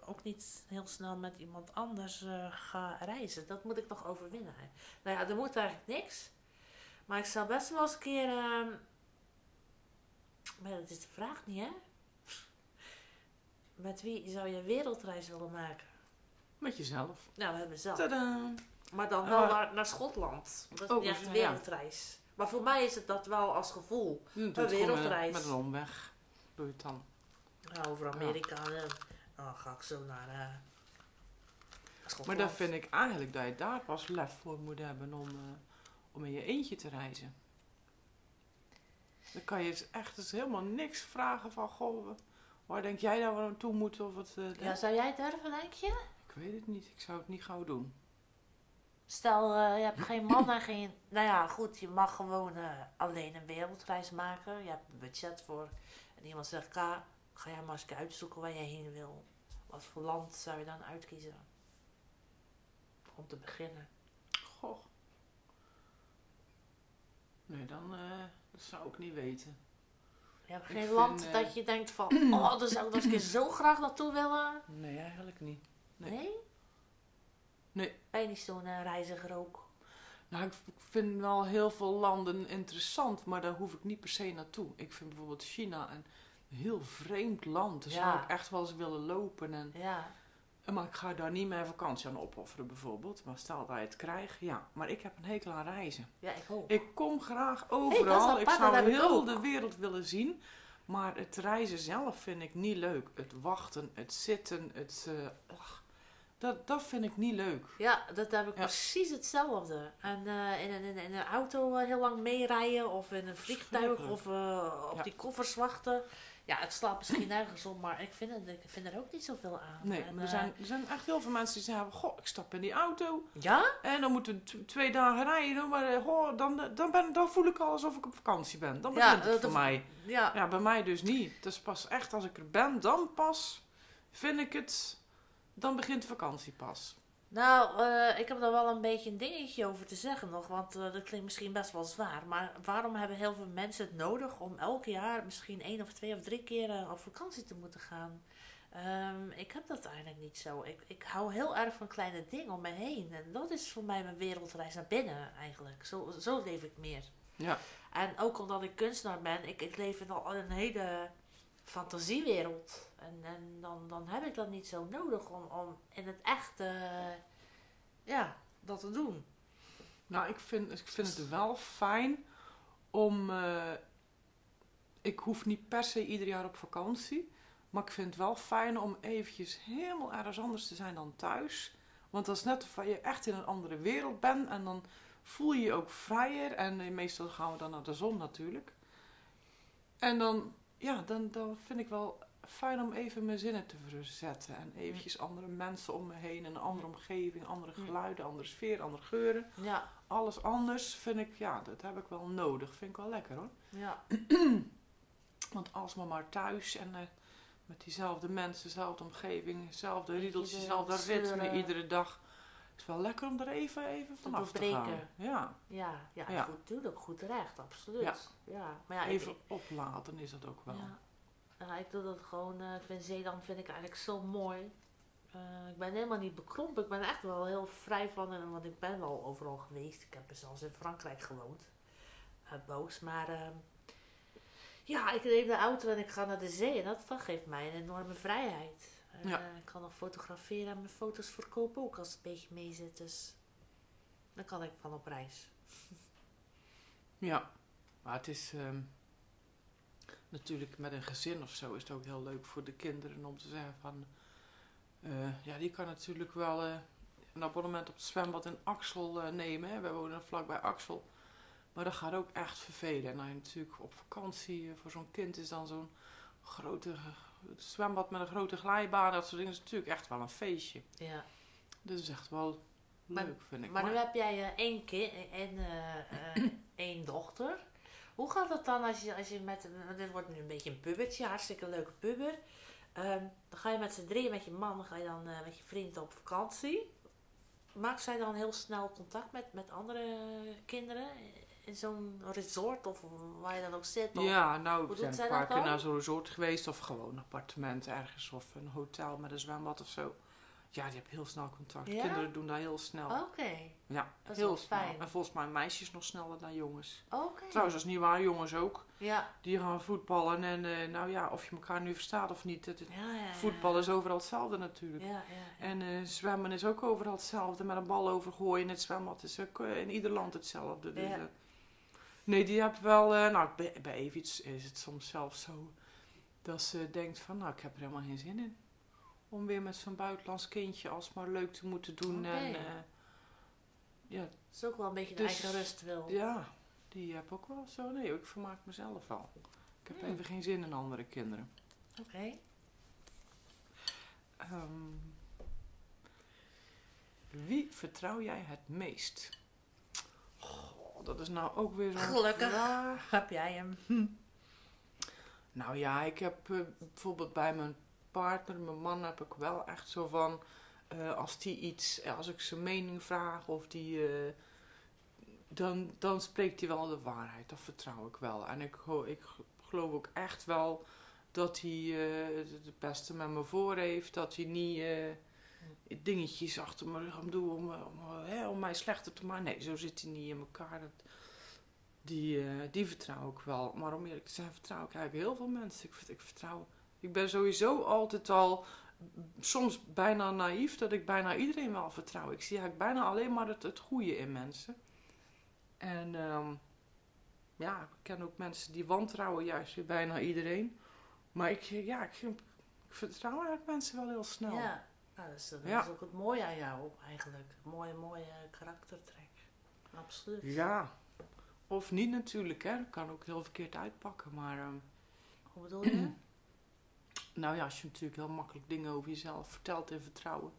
ook niet heel snel met iemand anders eh, ga reizen. Dat moet ik nog overwinnen. hè. Nou ja, er moet eigenlijk niks. Maar ik zou best wel eens een keer... ehm, Maar dat is de vraag niet, hè? Met wie zou je een wereldreis willen maken? Met jezelf. Nou, met mezelf. Tadaa. Maar dan wel Eh, naar, naar Schotland. Dat is oh, niet echt een ja. wereldreis. Maar voor mij is het dat wel als gevoel. Het gewoon wereldreis. Met een omweg. Doe je het dan. Nou, over Amerika. eh, Dan ga ik zo naar eh. Maar dan vind ik eigenlijk dat je daar pas lef voor moet hebben om, eh, om in je eentje te reizen. Dan kan je dus echt dus helemaal niks vragen van, goh, waar denk jij dat we naartoe moeten? Of het, eh, Ja, zou jij durven, denk je? Ik weet het niet, ik zou het niet gauw doen. Stel, eh, je hebt geen man en geen... Nou ja, goed, je mag gewoon eh, alleen een wereldreis maken. Je hebt een budget voor. En iemand zegt, Ka, ga jij maar eens uitzoeken waar je heen wil. Wat voor land zou je dan uitkiezen? Om te beginnen. Goh. Nee, dan eh, dat zou ik niet weten. Je hebt Ik geen vind, land eh, dat je denkt van... Oh, daar zou ik nog eens een keer zo graag naartoe willen. Nee, eigenlijk niet. Nee. Nee? Nee. Ben je niet zo'n eh, reiziger ook? Nou, ik vind wel heel veel landen interessant, maar daar hoef ik niet per se naartoe. Ik vind bijvoorbeeld China een heel vreemd land. Daar Ja. zou ik echt wel eens willen lopen. En, Ja. maar ik ga daar niet mijn vakantie aan opofferen bijvoorbeeld. Maar stel dat je het krijgt, ja. Maar ik heb een hekel aan reizen. Ja, ik ook. Ik kom graag overal. apart, ik zou ik heel de wereld willen zien. Maar het reizen zelf vind ik niet leuk. Het wachten, het zitten, het... eh, ach, dat, dat vind ik niet leuk. Ja, dat heb ik Ja. precies hetzelfde. En eh, in, een, in, een- in een auto eh, heel lang meerijden of in een vliegtuig of eh, op Ja. die koffers wachten. Ja, het slaat misschien nergens op, maar ik vind, het, ik vind er ook niet zoveel aan. Nee, En, er eh, zijn, er zijn echt heel veel mensen die zeggen... Goh, ik stap in die auto Ja? en dan moeten we twee dagen rijden. Maar eh, goh, dan, dan, ben, dan voel ik al alsof ik op vakantie ben. Dan Ja, begint het dat- voor mij. Ja. Ja, bij mij dus niet. Dus pas echt als ik er ben, dan pas vind ik het... Dan begint de vakantie pas. Nou, eh, ik heb er wel een beetje een dingetje over te zeggen nog, want eh, dat klinkt misschien best wel zwaar. Maar waarom hebben heel veel mensen het nodig om elk jaar misschien één of twee of drie keer eh, op vakantie te moeten gaan? Ehm, ik heb dat eigenlijk niet zo. Ik, ik hou heel erg van kleine dingen om me heen. En dat is voor mij mijn wereldreis naar binnen eigenlijk. Zo, zo leef ik meer. Ja. En ook omdat ik kunstenaar ben, ik, ik leef in al een hele fantasiewereld. En, en dan, dan heb ik dat niet zo nodig om, om in het echt eh, ja, dat te doen. Nou, ik vind, ik vind het wel fijn om. eh, ik hoef niet per se ieder jaar op vakantie. Maar ik vind het wel fijn om eventjes helemaal ergens anders te zijn dan thuis. Want dat is net of je echt in een andere wereld bent. En dan voel je je ook vrijer. En eh, meestal gaan we dan naar de zon natuurlijk. En dan, ja, dan, dan vind ik wel fijn om even mijn zinnen te verzetten. En eventjes andere mensen om me heen. Een andere omgeving, andere geluiden, andere sfeer, andere geuren Ja, alles anders vind ik, ja, dat heb ik wel nodig. Vind ik wel lekker hoor. ja, Want alsmaar maar thuis en eh, met diezelfde mensen, dezelfde omgeving, hetzelfde Beetje riedeltje, de hetzelfde ritme iedere dag. Het is wel lekker om er even, even vanaf te gaan. Ja, ja, ja, Ja. goed, ook goed terecht, absoluut. Ja. Ja, maar ja, even ik, opladen is dat ook wel. ja. Ja, ik doe dat gewoon, eh, ik vind Zeeland vind ik eigenlijk zo mooi. Eh, ik ben helemaal niet bekrompen, ik ben echt wel heel vrij van, en- want ik ben wel overal geweest. Ik heb zelfs in Frankrijk gewoond, uh, boos, maar ehm, ja, ik neem de auto en ik ga naar de zee en dat, dat geeft mij een enorme vrijheid. Ja. eh, ik kan nog fotograferen en mijn foto's verkopen ook als het een beetje mee zit, dus dan kan ik van op reis. Ja, maar het is ehm, natuurlijk met een gezin of zo is het ook heel leuk voor de kinderen om te zeggen van, eh, ja, die kan natuurlijk wel eh, een abonnement op het zwembad in Axel nemen. Hè. We wonen vlakbij Axel. Maar dat gaat ook echt vervelen. En dan natuurlijk op vakantie voor zo'n kind is dan zo'n grote eh, zwembad met een grote glijbaan. Dat soort dingen is natuurlijk echt wel een feestje. Ja. Dus dat is echt wel Maar- leuk, vind ik. Maar nu heb jij eh, één kind en eh, eh, één dochter. Hoe gaat het dan als je, als je met, dit wordt nu een beetje een pubertje, hartstikke leuke puber. Ehm, dan ga je met z'n drieën met je man, dan ga je dan eh, met je vriend op vakantie. Maakt zij dan heel snel contact met, met andere kinderen in zo'n resort of waar je dan ook zit? Of, Ja, nou, we zijn zij een paar keer naar zo'n resort geweest. Of gewoon een appartement ergens. Of een hotel met een zwembad of zo. Ja, die hebben heel snel contact. Ja? Kinderen doen dat heel snel. Oké, Ja, dat is heel wel snel. fijn. En volgens mij meisjes nog sneller dan jongens. oké. Trouwens, dat is niet waar. Jongens ook. Ja. Die gaan voetballen. En eh, nou ja, of je elkaar nu verstaat of niet. Het, Ja, ja, voetbal is overal hetzelfde natuurlijk. Ja. En eh, zwemmen is ook overal hetzelfde. Met een bal overgooien. Het zwembad is ook eh, in ieder land hetzelfde. Dus, Ja. Nee, die heeft wel... eh, nou, bij, bij Evits is het soms zelfs zo... Dat ze denkt van... Nou, ik heb er helemaal geen zin in. Om weer met zo'n buitenlands kindje alsmaar leuk te moeten doen. Oké. En, eh, ja, is ook wel een beetje de Dus- eigen rust wil. ja, die heb ook wel zo... Nee, ik vermaak mezelf wel. Ik heb Hmm. even geen zin in andere kinderen. Oké. Ehm, wie vertrouw jij het meest? Dat is nou ook weer zo'n Gelukkig. vraag. Heb jij hem? Nou ja, ik heb eh, bijvoorbeeld bij mijn partner, mijn man, heb ik wel echt zo van... eh, als die iets, als ik zijn mening vraag of die... eh, dan, dan spreekt hij wel de waarheid. Dat vertrouw ik wel. En ik, ik geloof ook echt wel dat hij het beste met me voor heeft. Dat hij niet... dingetjes achter mijn rug om doen om, eh, om, eh, hè, om mij slechter te maken. Nee, zo zit hij niet in elkaar. Dat, die, eh, die vertrouw ik wel. Maar om eerlijk te zijn, vertrouw ik eigenlijk heel veel mensen. Ik, ik vertrouw. Ik ben sowieso altijd al soms bijna naïef dat ik bijna iedereen wel vertrouw. Ik zie eigenlijk bijna alleen maar het, het goede in mensen. En ehm, ja, ik ken ook mensen die wantrouwen juist weer bijna iedereen. Maar ik, ja, ik, ik vertrouw eigenlijk mensen wel heel snel. Ja, nou, dat, is, dat Ja. is ook het mooie aan jou eigenlijk. Mooie, mooie karaktertrek. Absoluut. Ja. Of niet natuurlijk, hè. Dat kan ook heel verkeerd uitpakken. Maar ehm, Hoe bedoel je? nou ja, als je natuurlijk heel makkelijk dingen over jezelf vertelt in vertrouwen.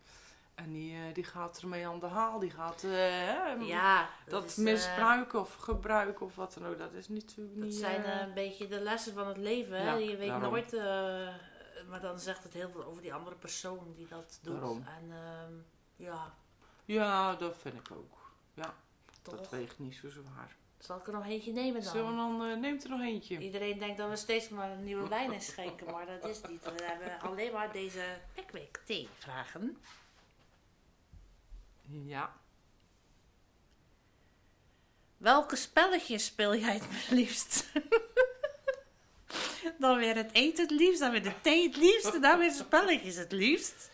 En die, eh, die gaat ermee aan de haal. Die gaat eh, hè, ja, dat is, eh, misbruiken of gebruiken of wat dan ook. Dat is natuurlijk dat niet... zijn eh, eh, een beetje de lessen van het leven. Hè? Je weet daarom. nooit, maar dan zegt het heel veel over die andere persoon die dat doet. Daarom. En ehm, ja, Ja, dat vind ik ook. toch. Dat weegt niet zo zwaar. Zal ik er nog eentje nemen dan? We dan... eh, neemt er nog eentje. Iedereen denkt dat we steeds maar een nieuwe wijn inschenken, maar dat is niet. We hebben alleen maar deze Pickwick thee vragen. Ja. Welke spelletjes speel jij het liefst? Dan weer het eten het liefst, dan weer de thee het liefst en dan weer spelletjes het liefst.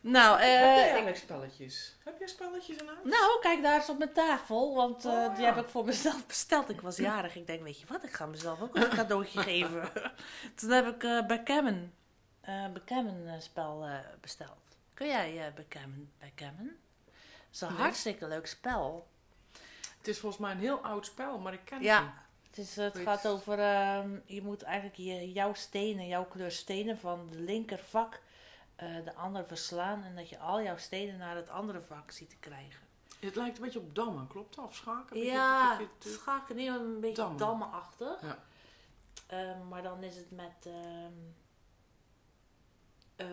Nou, Heb eh, eigenlijk spelletjes? Heb jij spelletjes in huis? nou, kijk daar eens op mijn tafel, want eh, Oh, die heb ik voor mezelf besteld. Ik was jarig, ik denk, weet je wat, ik ga mezelf ook een cadeautje geven. Toen heb ik eh Backgammon, Backgammon eh, spel besteld. Kun jij eh Backgammon? Backgammon? Het is een Nee. hartstikke leuk spel. Het is volgens mij een heel oud spel, maar ik ken het niet. Het, is, het gaat over, ehm, je moet eigenlijk je, jouw stenen, jouw kleur stenen van de linker vak eh, de ander verslaan. En dat je al jouw stenen naar het andere vak ziet te krijgen. Het lijkt een beetje op dammen, klopt dat? Of schaken? Beetje- Ja, beetje- schaken niet een beetje Dammen. dammenachtig. Ja. Ehm, maar dan is het met ehm, eh,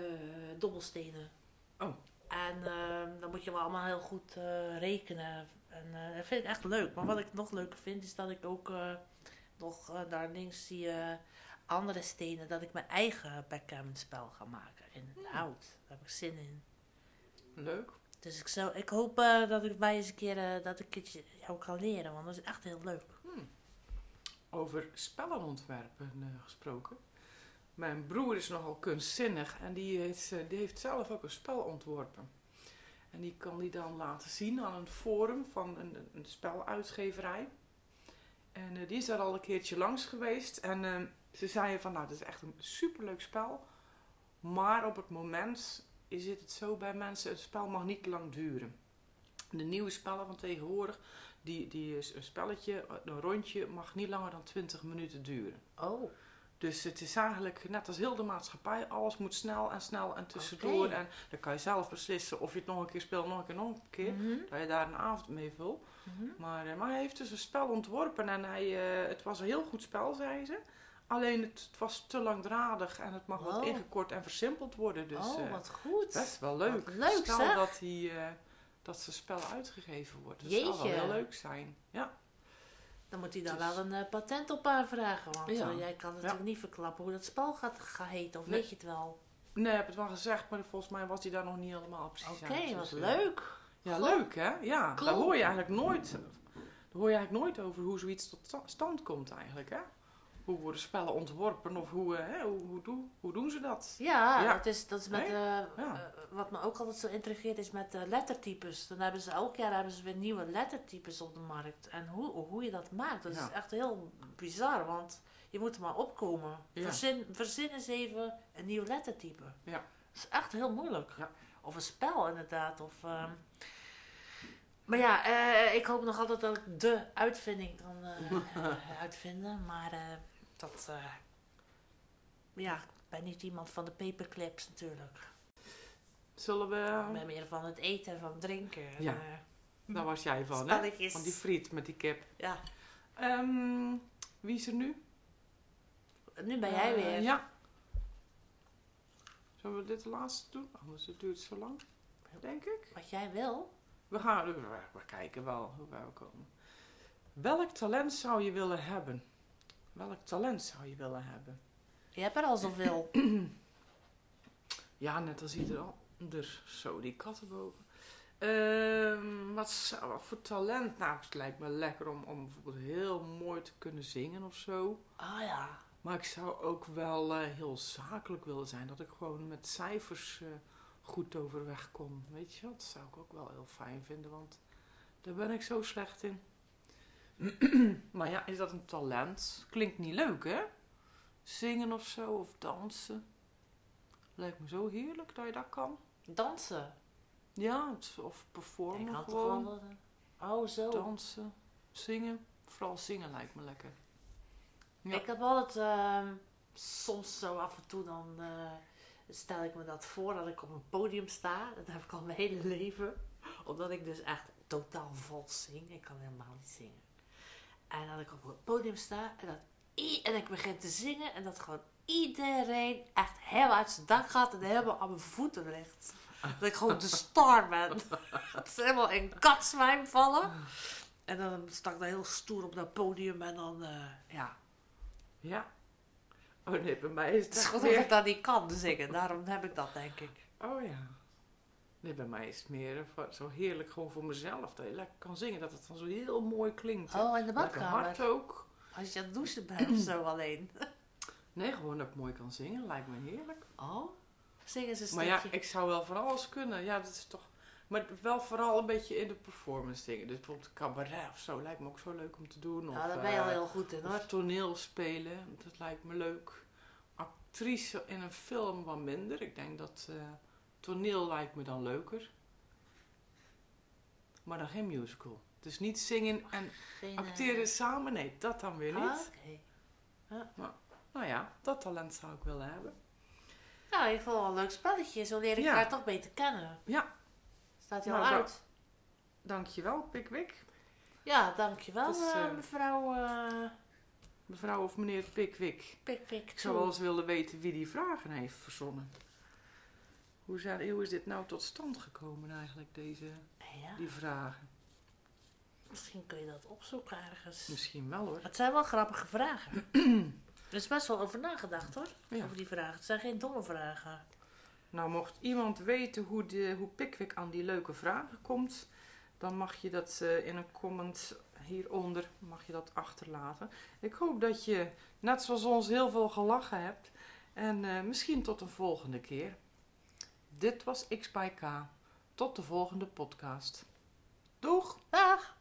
dobbelstenen. Oh. En dan moet je wel allemaal heel goed eh, rekenen. En eh, dat vind ik echt leuk. Maar wat ik nog leuker vind, is dat ik ook eh, nog eh, daar links zie andere stenen. Dat ik mijn eigen backgammon spel ga maken in hout. Daar heb ik zin in. Leuk. Dus ik, zou, ik hoop eh, dat ik bij eens een keer eh, dat ik het jou kan leren. Want dat is echt heel leuk. Over spellen ontwerpen eh, gesproken. Mijn broer is nogal kunstzinnig en die heeft, eh, die heeft zelf ook een spel ontworpen. En die kan die dan laten zien aan een forum van een, een speluitgeverij. En eh, die is daar al een keertje langs geweest. En eh, ze zeiden van, nou, dat is echt een superleuk spel. Maar op het moment zit het zo bij mensen, het spel mag niet lang duren. De nieuwe spellen van tegenwoordig, die, die is een spelletje, een rondje, mag niet langer dan 20 minuten duren. Oh, Dus het is eigenlijk net als heel de maatschappij, alles moet snel en snel en tussendoor. En dan kan je zelf beslissen of je het nog een keer speelt, nog een keer, nog een keer. Mhm, Dat je daar een avond mee vult. mhm. Maar, eh, maar hij heeft dus een spel ontworpen en hij, eh, het was een heel goed spel, zei ze. Alleen het, het was te langdradig en het mag wat Wow. ingekort en versimpeld worden. Dus oh, eh, wat goed. best wel leuk. Wat leuk, Stel zeg. dat, hij, dat zijn spel uitgegeven wordt. Dat zou wel Jeetje. heel leuk zijn. Ja. Dan moet hij daar Dus- wel een eh, patent op aanvragen. Want Ja. eh, jij kan natuurlijk niet verklappen hoe dat spel gaat, gaat heten. Of Nee. weet je het wel? Nee, ik heb het wel gezegd, maar volgens mij was hij daar nog niet helemaal precies Oké, wat Dus, eh, leuk. Ja, Goh. leuk hè? Ja, Cool. daar hoor je eigenlijk nooit. Daar hoor je eigenlijk nooit over hoe zoiets tot sta- stand komt eigenlijk hè? Hoe worden spellen ontworpen of hoe, eh, hè, hoe, hoe, doen, hoe doen ze dat? Ja, Ja. Dat, is, dat is met... Nee? eh, Ja. eh, wat me ook altijd zo intrigeert is met lettertypes. Dan hebben ze elk jaar hebben ze weer nieuwe lettertypes op de markt. En hoe, hoe je dat maakt, dat Ja. is echt heel bizar. Want je moet er maar opkomen. Verzin, verzin eens even een nieuw lettertype. Ja. Dat is echt heel moeilijk. Ja. Of een spel inderdaad. Of, ehm, Maar ja, ik hoop nog altijd dat ik de uitvinding kan uitvinden. Maar dat... eh, ja, ik ben niet iemand van de paperclips natuurlijk. Zullen we... Ik ben meer van het eten en van het drinken. En, Ja. eh, Daar was jij van hè? Van die friet met die kip. Ja, Ehm, wie is er nu? nu ben jij Eh, weer. Ja. Zullen we dit de laatste doen? Anders duurt het zo lang. Denk ik. Wat jij wil. We gaan we, we kijken wel hoe wij komen. Welk talent zou je willen hebben? Welk talent zou je willen hebben? Je hebt er al zoveel. Ja, net als ieder, Dus zo, die kattenbogen. Ehm wat, zou, wat voor talent? Nou, het lijkt me lekker om, om bijvoorbeeld heel mooi te kunnen zingen of zo. Ah ja. Maar ik zou ook wel eh, heel zakelijk willen zijn. Dat ik gewoon met cijfers eh, goed overweg kom. Weet je, dat zou ik ook wel heel fijn vinden. Want daar ben ik zo slecht in. maar ja, is dat een talent? Klinkt niet leuk, hè? Zingen of zo, of dansen. Lijkt me zo heerlijk dat je dat kan. Dansen. Ja, het- of Ik performen toch gewoon. wat- Oh, zo. Dansen, zingen. Vooral zingen lijkt me lekker. Ja. Ik heb altijd ehm, soms zo af en toe dan eh, stel ik me dat voor dat ik op een podium sta. Dat heb ik al mijn hele leven. Omdat ik dus echt totaal vals zing. Ik kan helemaal niet zingen. En dat ik op een podium sta en, dat en ik begin te zingen. En dat gewoon iedereen echt helemaal uit zijn dak gaat en helemaal aan mijn voeten ligt. Dat ik gewoon de star ben. Dat ze helemaal in katzwijm vallen. En dan sta ik daar heel stoer op dat podium en dan, eh, ja. Ja. Oh nee, bij mij is het Het is goed dat ik dat niet kan zingen. Daarom heb ik dat, denk ik. Oh ja. Nee, bij mij is het meer voor- zo heerlijk gewoon voor mezelf. Dat je lekker kan zingen. Dat het dan zo heel mooi klinkt. hè. Oh, in de lekker hard badkamer. ook. Als je aan het douchen bent of zo alleen. Nee, gewoon dat ik mooi kan zingen. Lijkt me heerlijk. Oh, zingen ze een Maar ja, ik zou wel van alles kunnen. Ja, dat is toch... Maar wel vooral een beetje in de performance dingen. Dus bijvoorbeeld cabaret of zo. Lijkt me ook zo leuk om te doen. Of, Nou, daar ben je al eh, heel goed in, hoor. Toneel spelen, dat lijkt me leuk. Actrice in een film wat minder. Ik denk dat eh, toneel lijkt me dan leuker. Maar dan geen musical. Dus niet zingen en Geen, eh, acteren samen, nee, dat dan weer ah, niet. Oké. Nou ja, dat talent zou ik willen hebben. Nou, ik vond het wel een leuk spelletje. Zo leer ik Ja. elkaar toch beter kennen. Ja. Staat hij al Nou, uit? Dankjewel, Pickwick. Ja, dankjewel, eh, eh, mevrouw uh, Mevrouw of meneer Pickwick. Pickwick. Ik zou wel eens willen weten wie die vragen heeft verzonnen. Hoe, zijn, hoe is dit nou tot stand gekomen eigenlijk, deze, Ja, die vragen? misschien kun je dat opzoeken ergens. Misschien wel hoor. Het zijn wel grappige vragen. er is best wel over nagedacht hoor, Ja. over die vragen. Het zijn geen domme vragen. Nou, mocht iemand weten hoe, de, hoe Pickwick aan die leuke vragen komt, dan mag je dat eh, in een comment hieronder mag je dat achterlaten. Ik hoop dat je, net zoals ons, heel veel gelachen hebt. En eh, misschien tot een volgende keer. Dit was X by K. Tot de volgende podcast. Doeg! Dag!